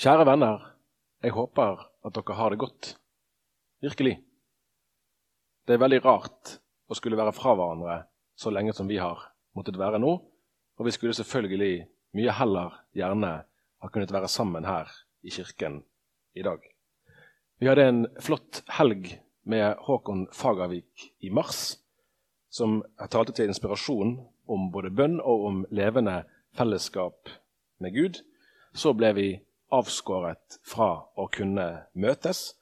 Kjære venner, jeg håper at dere har det godt. Virkelig. Det er veldig rart å skulle være fra hverandre så lenge som vi har måttet være nå, og vi skulle selvfølgelig mye heller gjerne ha kunnet være sammen her i kirken i dag. Vi hadde en flott helg med Håkon Fagervik i mars, som talte til inspirasjon om både bønn og om levende fellesskap med Gud. Så ble vi avskåret fra å kunne møtes.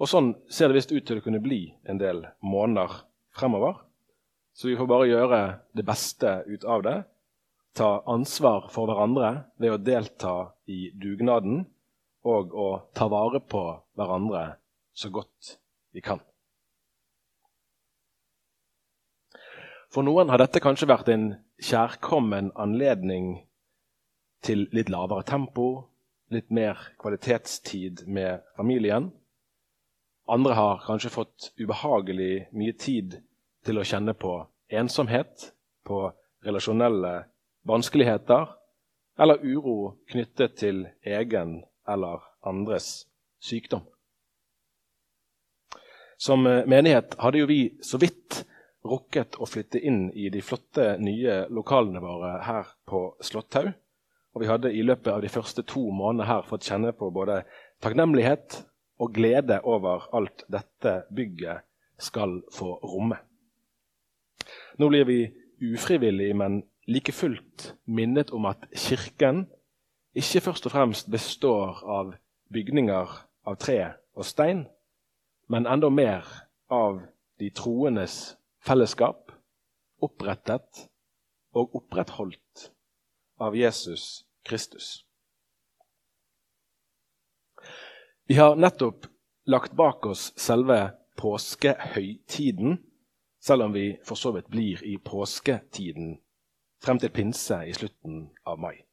Og sånn ser det visst ut til å kunne bli en del måneder fremover. Så vi får bare gjøre det beste ut av det. Ta ansvar for hverandre ved å delta i dugnaden og å ta vare på hverandre så godt vi kan. For noen har dette kanskje vært en kjærkommen anledning til litt lavere tempo, litt mer kvalitetstid med familien. Andre har kanskje fått ubehagelig mye tid til å kjenne på ensomhet, på relasjonelle vanskeligheter eller uro knyttet til egen eller andres sykdom. Som menighet hadde jo vi så vidt rukket å flytte inn i de flotte, nye lokalene våre her på Slåtthaug. Og vi hadde i løpet av de første to månedene her fått kjenne på både takknemlighet og glede over alt dette bygget skal få romme. Nå blir vi ufrivillig, men like fullt minnet om at Kirken ikke først og fremst består av bygninger av tre og stein, men enda mer av de troendes fellesskap, opprettet og opprettholdt av Jesus Kristus. Vi har nettopp lagt bak oss selve påskehøytiden, selv om vi for så vidt blir i påsketiden frem til pinse i slutten av mai.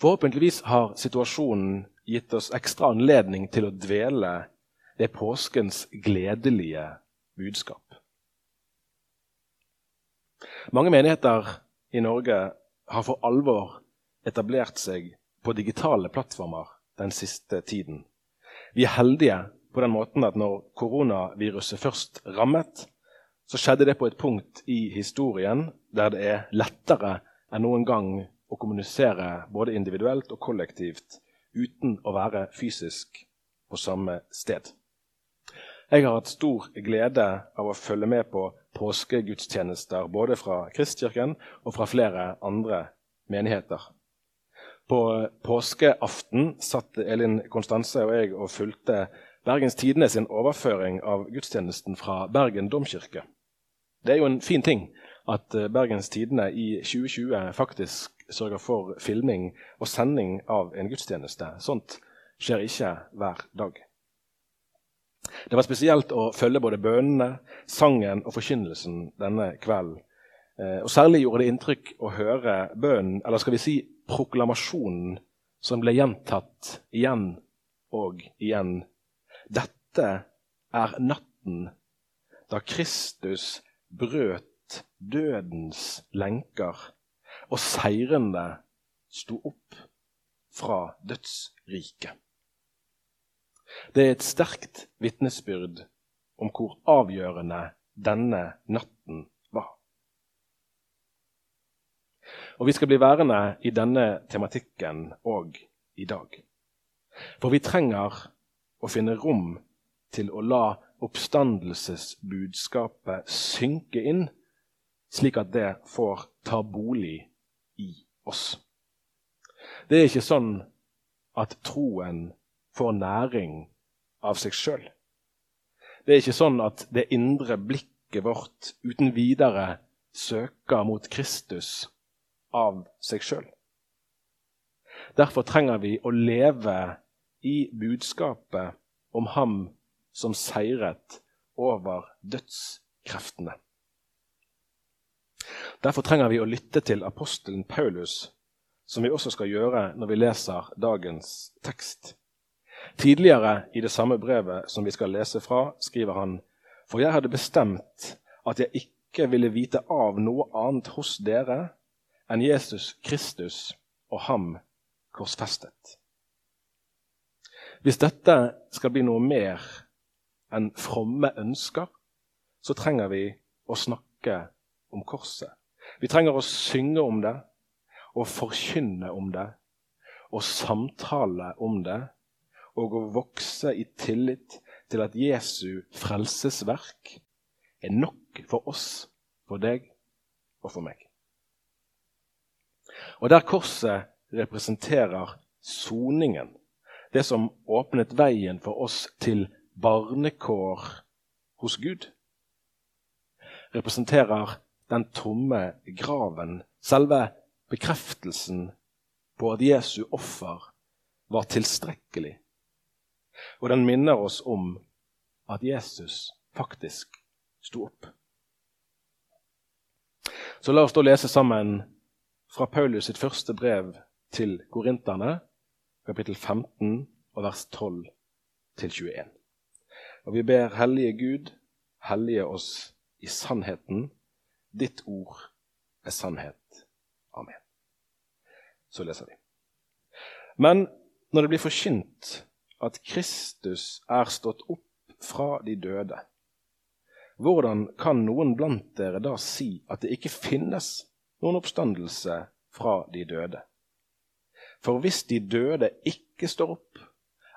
Forhåpentligvis har situasjonen gitt oss ekstra anledning til å dvele ved påskens gledelige budskap. Mange menigheter i Norge har for alvor etablert seg på digitale plattformer den siste tiden. Vi er heldige på den måten at når koronaviruset først rammet, så skjedde det på et punkt i historien der det er lettere enn noen gang å kommunisere både individuelt og kollektivt uten å være fysisk på samme sted. Jeg har hatt stor glede av å følge med på påskegudstjenester både fra Kristkirken og fra flere andre menigheter. På påskeaften satt Elin Konstanse og jeg og fulgte Bergens Tidende sin overføring av gudstjenesten fra Bergen domkirke. Det er jo en fin ting at Bergens Tidende i 2020 faktisk sørger for filming og sending av en gudstjeneste. Sånt skjer ikke hver dag. Det var spesielt å følge både bønnene, sangen og forkynnelsen denne kvelden. Eh, og Særlig gjorde det inntrykk å høre bønnen, eller skal vi si proklamasjonen, som ble gjentatt igjen og igjen. Dette er natten da Kristus brøt dødens lenker og seirende sto opp fra dødsriket. Det er et sterkt vitnesbyrd om hvor avgjørende denne natten. Og Vi skal bli værende i denne tematikken òg i dag. For vi trenger å finne rom til å la oppstandelsesbudskapet synke inn, slik at det får ta bolig i oss. Det er ikke sånn at troen får næring av seg sjøl. Det er ikke sånn at det indre blikket vårt uten videre søker mot Kristus av seg sjøl. Derfor trenger vi å leve i budskapet om ham som seiret over dødskreftene. Derfor trenger vi å lytte til apostelen Paulus, som vi også skal gjøre når vi leser dagens tekst. Tidligere i det samme brevet som vi skal lese fra, skriver han For jeg hadde bestemt at jeg ikke ville vite av noe annet hos dere enn Jesus Kristus og ham korsfestet. Hvis dette skal bli noe mer enn fromme ønsker, så trenger vi å snakke om korset. Vi trenger å synge om det, og forkynne om det, og samtale om det, og å vokse i tillit til at Jesu frelsesverk er nok for oss, for deg og for meg. Og der korset representerer soningen, det som åpnet veien for oss til barnekår hos Gud, representerer den tomme graven, selve bekreftelsen på at Jesu offer var tilstrekkelig. Og den minner oss om at Jesus faktisk sto opp. Så la oss da lese sammen fra Paulus sitt første brev til korinterne, kapittel 15 og vers 12 til 21. Og vi ber Hellige Gud hellige oss i sannheten. Ditt ord er sannhet. Amen. Så leser vi. Men når det blir forkynt at Kristus er stått opp fra de døde, hvordan kan noen blant dere da si at det ikke finnes noen oppstandelse fra de døde? For hvis de døde ikke står opp,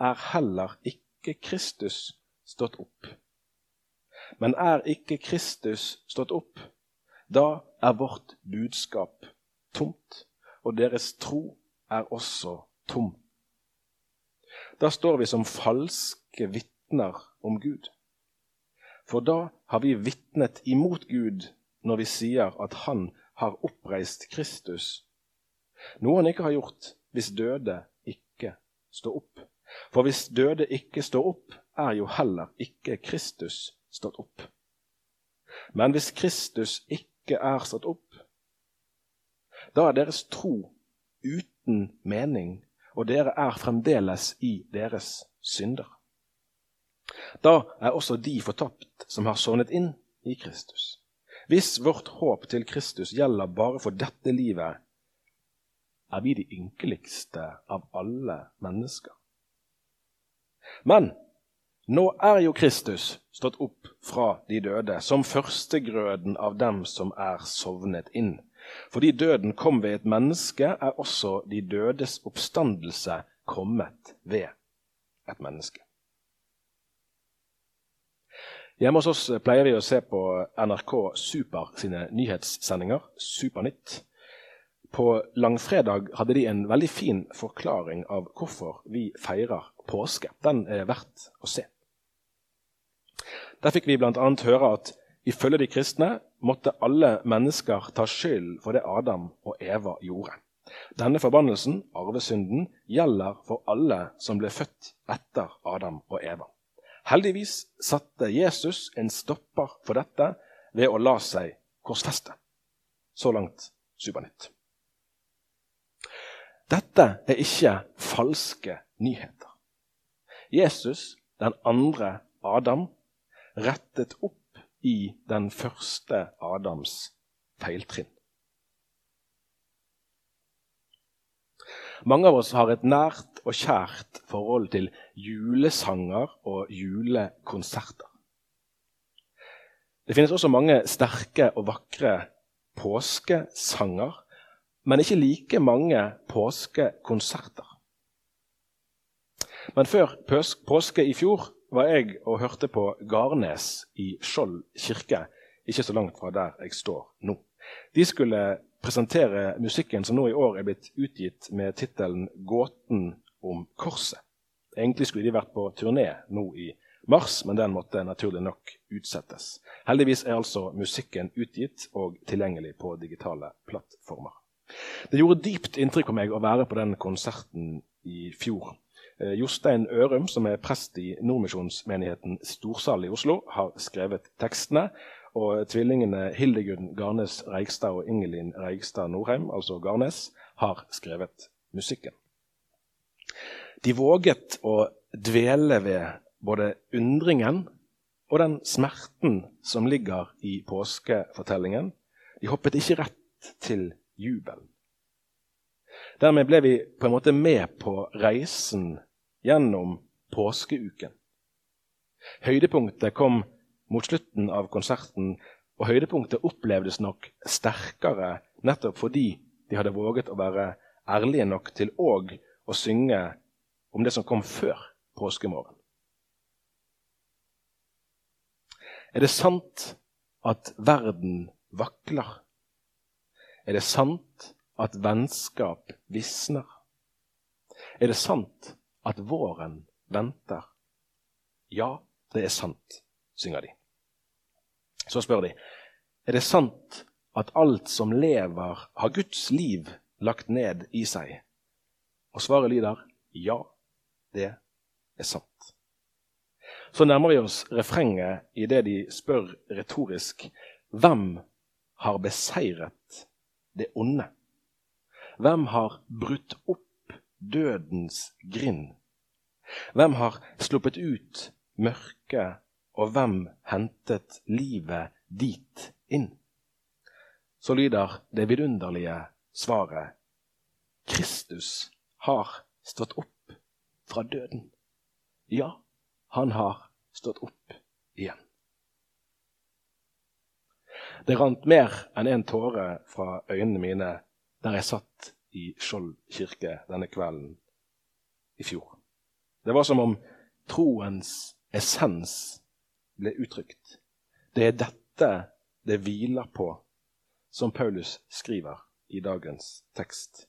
er heller ikke Kristus stått opp. Men er ikke Kristus stått opp, da er vårt budskap tomt, og deres tro er også tom. Da står vi som falske vitner om Gud. For da har vi vitnet imot Gud når vi sier at Han har oppreist Kristus, noe han ikke har gjort hvis døde ikke står opp. For hvis døde ikke står opp, er jo heller ikke Kristus stått opp. Men hvis Kristus ikke er stått opp, da er deres tro uten mening, og dere er fremdeles i deres synder. Da er også de fortapt som har sovnet inn i Kristus. Hvis vårt håp til Kristus gjelder bare for dette livet, er vi de ynkeligste av alle mennesker. Men nå er jo Kristus stått opp fra de døde, som førstegrøden av dem som er sovnet inn. Fordi døden kom ved et menneske, er også de dødes oppstandelse kommet ved et menneske. Hjemme hos oss pleier vi å se på NRK Super sine nyhetssendinger, Supernytt. På langfredag hadde de en veldig fin forklaring av hvorfor vi feirer påske. Den er verdt å se. Der fikk vi bl.a. høre at ifølge de kristne måtte alle mennesker ta skyld for det Adam og Eva gjorde. Denne forbannelsen, arvesynden, gjelder for alle som ble født etter Adam og Eva. Heldigvis satte Jesus en stopper for dette ved å la seg korsfeste. Så langt Supernytt. Dette er ikke falske nyheter. Jesus, den andre Adam, rettet opp i den første Adams feiltrinn. Mange av oss har et nært og kjært forhold til julesanger og julekonserter. Det finnes også mange sterke og vakre påskesanger, men ikke like mange påskekonserter. Men før påske i fjor var jeg og hørte på Garnes i Skjold kirke, ikke så langt fra der jeg står nå. De skulle presentere musikken som nå i år er blitt utgitt med tittelen 'Gåten om korset'. Egentlig skulle de vært på turné nå i mars, men den måtte naturlig nok utsettes. Heldigvis er altså musikken utgitt og tilgjengelig på digitale plattformer. Det gjorde dypt inntrykk på meg å være på den konserten i fjor. Eh, Jostein Ørum, som er prest i Nordmisjonsmenigheten Storsal i Oslo, har skrevet tekstene. Og tvillingene Hildegunn Garnes Reigstad og Ingelin Reigstad Norheim, altså Garnes, har skrevet musikken. De våget å dvele ved både undringen og den smerten som ligger i påskefortellingen. De hoppet ikke rett til jubelen. Dermed ble vi på en måte med på reisen gjennom påskeuken. Høydepunktet kom mot slutten av konserten, og høydepunktet opplevdes nok sterkere nettopp fordi de hadde våget å være ærlige nok til òg å synge om det som kom før påskemorgen. Er det sant at verden vakler? Er det sant at vennskap visner? Er det sant at våren venter? Ja, det er sant, synger de. Så spør de er det sant at alt som lever, har Guds liv lagt ned i seg. Og svaret lyder ja, det er sant. Så nærmer vi oss refrenget i det de spør retorisk. Hvem har beseiret det onde? Hvem har brutt opp dødens grind? Hvem har sluppet ut mørket, og hvem hentet livet dit inn? Så lyder det vidunderlige svaret Kristus har stått opp fra døden. Ja, han har stått opp igjen. Det rant mer enn en tåre fra øynene mine der jeg satt i Skjold kirke denne kvelden i fjor. Det var som om troens essens ble uttrykt. Det er dette det hviler på, som Paulus skriver i dagens tekst.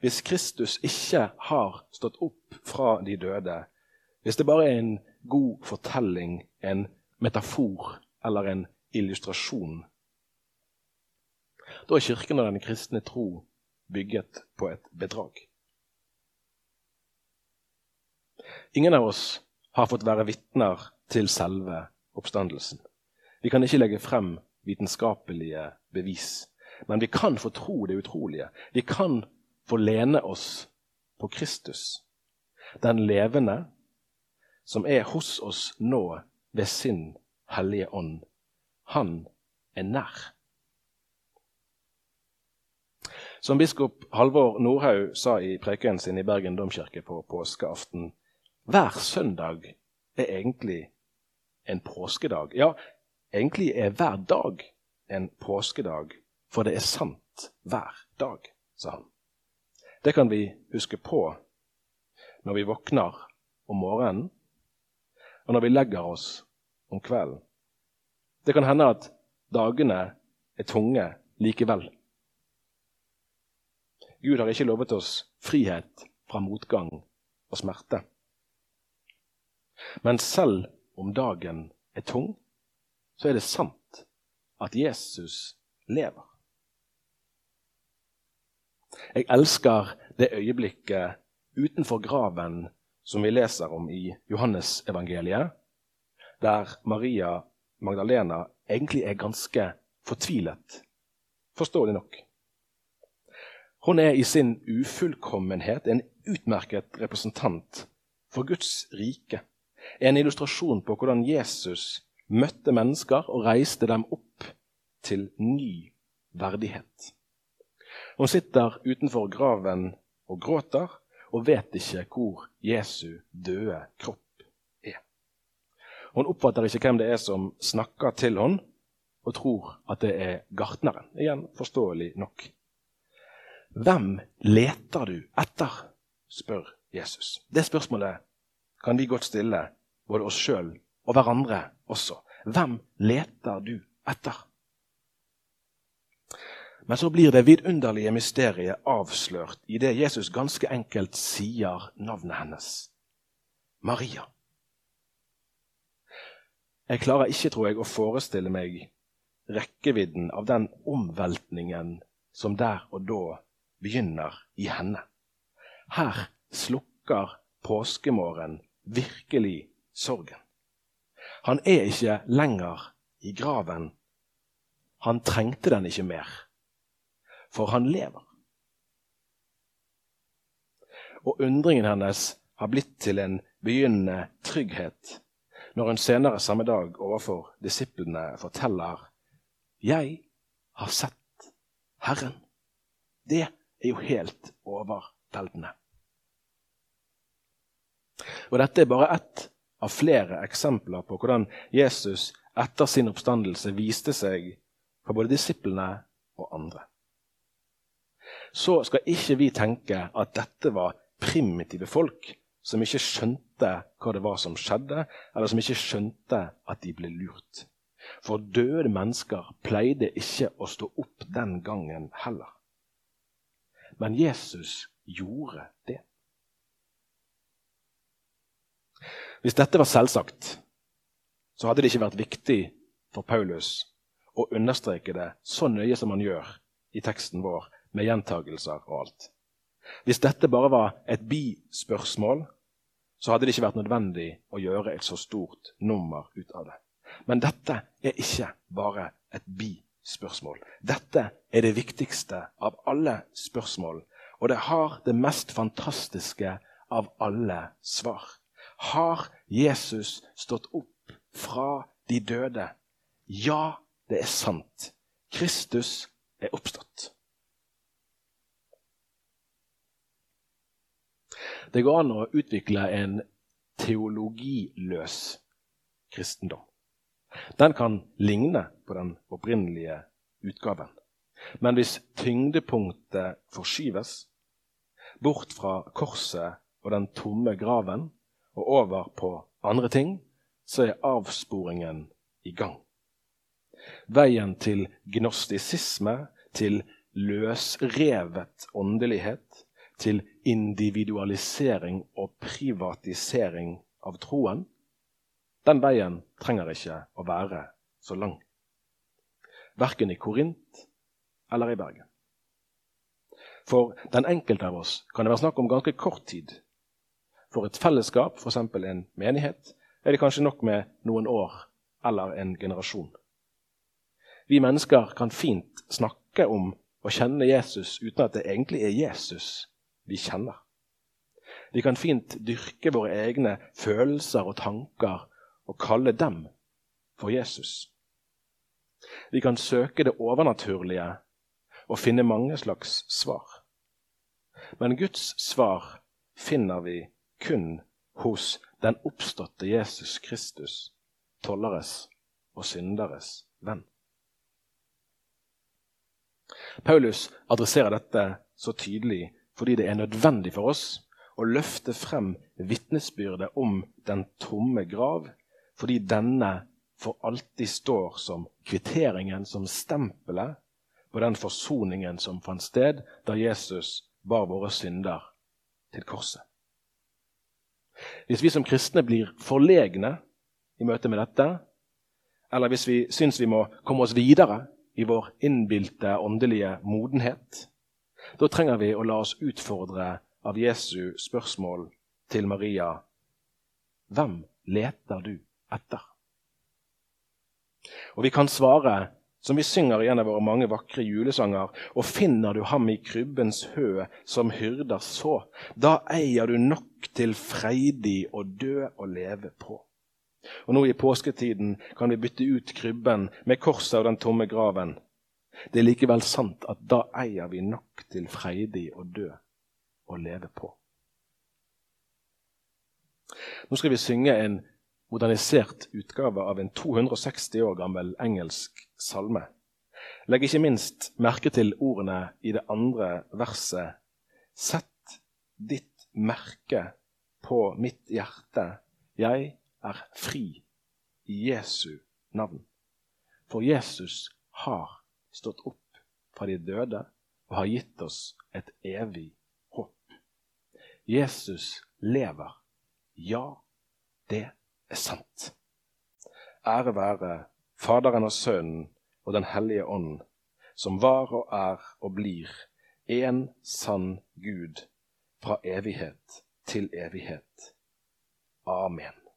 Hvis Kristus ikke har stått opp fra de døde, hvis det bare er en god fortelling, en metafor eller en illustrasjon, da er Kirken og den kristne tro bygget på et bedrag. Ingen av oss har fått være vitner til selve oppstandelsen. Vi kan ikke legge frem vitenskapelige bevis. Men vi kan få tro det utrolige. Vi kan få lene oss på Kristus, den levende, som er hos oss nå ved sin Hellige Ånd. Han er nær. Som biskop Halvor Nordhaug sa i prekenen sin i Bergen domkirke på påskeaften, hver søndag er egentlig en påskedag. Ja, egentlig er hver dag en påskedag for det er sant hver dag, sa han. Det kan vi huske på når vi våkner om morgenen, og når vi legger oss om kvelden. Det kan hende at dagene er tunge likevel. Gud har ikke lovet oss frihet fra motgang og smerte. Men selv om dagen er tung, så er det sant at Jesus lever. Jeg elsker det øyeblikket utenfor graven som vi leser om i Johannesevangeliet, der Maria Magdalena egentlig er ganske fortvilet, forståelig nok. Hun er i sin ufullkommenhet en utmerket representant for Guds rike. En illustrasjon på hvordan Jesus møtte mennesker og reiste dem opp til ny verdighet. Hun sitter utenfor graven og gråter og vet ikke hvor Jesu døde kropp er. Hun oppfatter ikke hvem det er som snakker til henne, og tror at det er gartneren. Igjen forståelig nok. Hvem leter du etter? spør Jesus. Det spørsmålet kan vi godt stille både oss sjøl og hverandre også. Hvem leter du etter? Men så blir det vidunderlige mysteriet avslørt i det Jesus ganske enkelt sier navnet hennes. Maria. Jeg klarer ikke, tror jeg, å forestille meg rekkevidden av den omveltningen som der og da begynner i henne. Her slukker påskemorgen virkelig sorgen. Han er ikke lenger i graven. Han trengte den ikke mer for han lever. Og undringen hennes har blitt til en begynnende trygghet når hun senere samme dag overfor disiplene forteller Jeg har sett Herren. Det er jo helt overveldende. Og Dette er bare ett av flere eksempler på hvordan Jesus etter sin oppstandelse viste seg for både disiplene og andre. Så skal ikke vi tenke at dette var primitive folk som ikke skjønte hva det var som skjedde, eller som ikke skjønte at de ble lurt. For døde mennesker pleide ikke å stå opp den gangen heller. Men Jesus gjorde det. Hvis dette var selvsagt, så hadde det ikke vært viktig for Paulus å understreke det så nøye som han gjør i teksten vår, med gjentagelser og alt. Hvis dette bare var et bispørsmål, så hadde det ikke vært nødvendig å gjøre et så stort nummer ut av det. Men dette er ikke bare et bispørsmål. Dette er det viktigste av alle spørsmål, og det har det mest fantastiske av alle svar. Har Jesus stått opp fra de døde? Ja, det er sant. Kristus er oppstått. Det går an å utvikle en teologiløs kristendom. Den kan ligne på den opprinnelige utgaven. Men hvis tyngdepunktet forskyves bort fra korset og den tomme graven og over på andre ting, så er avsporingen i gang. Veien til gnostisisme, til løsrevet åndelighet, til individualisering og privatisering av troen, den veien trenger ikke å være så lang. Verken i Korint eller i Bergen. For den enkelte av oss kan det være snakk om ganske kort tid. For et fellesskap, f.eks. en menighet, er det kanskje nok med noen år eller en generasjon. Vi mennesker kan fint snakke om å kjenne Jesus uten at det egentlig er Jesus vi kjenner. Vi kan fint dyrke våre egne følelser og tanker og kalle dem for Jesus. Vi kan søke det overnaturlige og finne mange slags svar. Men Guds svar finner vi kun hos den oppståtte Jesus Kristus, tolleres og synderes venn. Paulus adresserer dette så tydelig fordi det er nødvendig for oss å løfte frem vitnesbyrdet om den tomme grav, fordi denne for alltid står som kvitteringen, som stempelet på den forsoningen som fant sted da Jesus bar våre synder til korset. Hvis vi som kristne blir forlegne i møte med dette, eller hvis vi syns vi må komme oss videre i vår innbilte åndelige modenhet, da trenger vi å la oss utfordre av Jesu spørsmål til Maria. Hvem leter du etter? Og vi kan svare, som vi synger i en av våre mange vakre julesanger, og finner du ham i krybbens hø som hyrder så, da eier du nok til freidig å dø og leve på. Og nå i påsketiden kan vi bytte ut krybben med korset og den tomme graven det er likevel sant at da eier vi nok til freidig å dø og leve på. Nå skal vi synge en modernisert utgave av en 260 år gammel engelsk salme. Legg ikke minst merke til ordene i det andre verset. Sett ditt merke på mitt hjerte. Jeg er fri i Jesu navn. For Jesus har stått opp fra de døde og har gitt oss et evig håp. Jesus lever. Ja, det er sant. Ære være Faderen og Sønnen og Den hellige ånd, som var og er og blir en sann Gud fra evighet til evighet. Amen.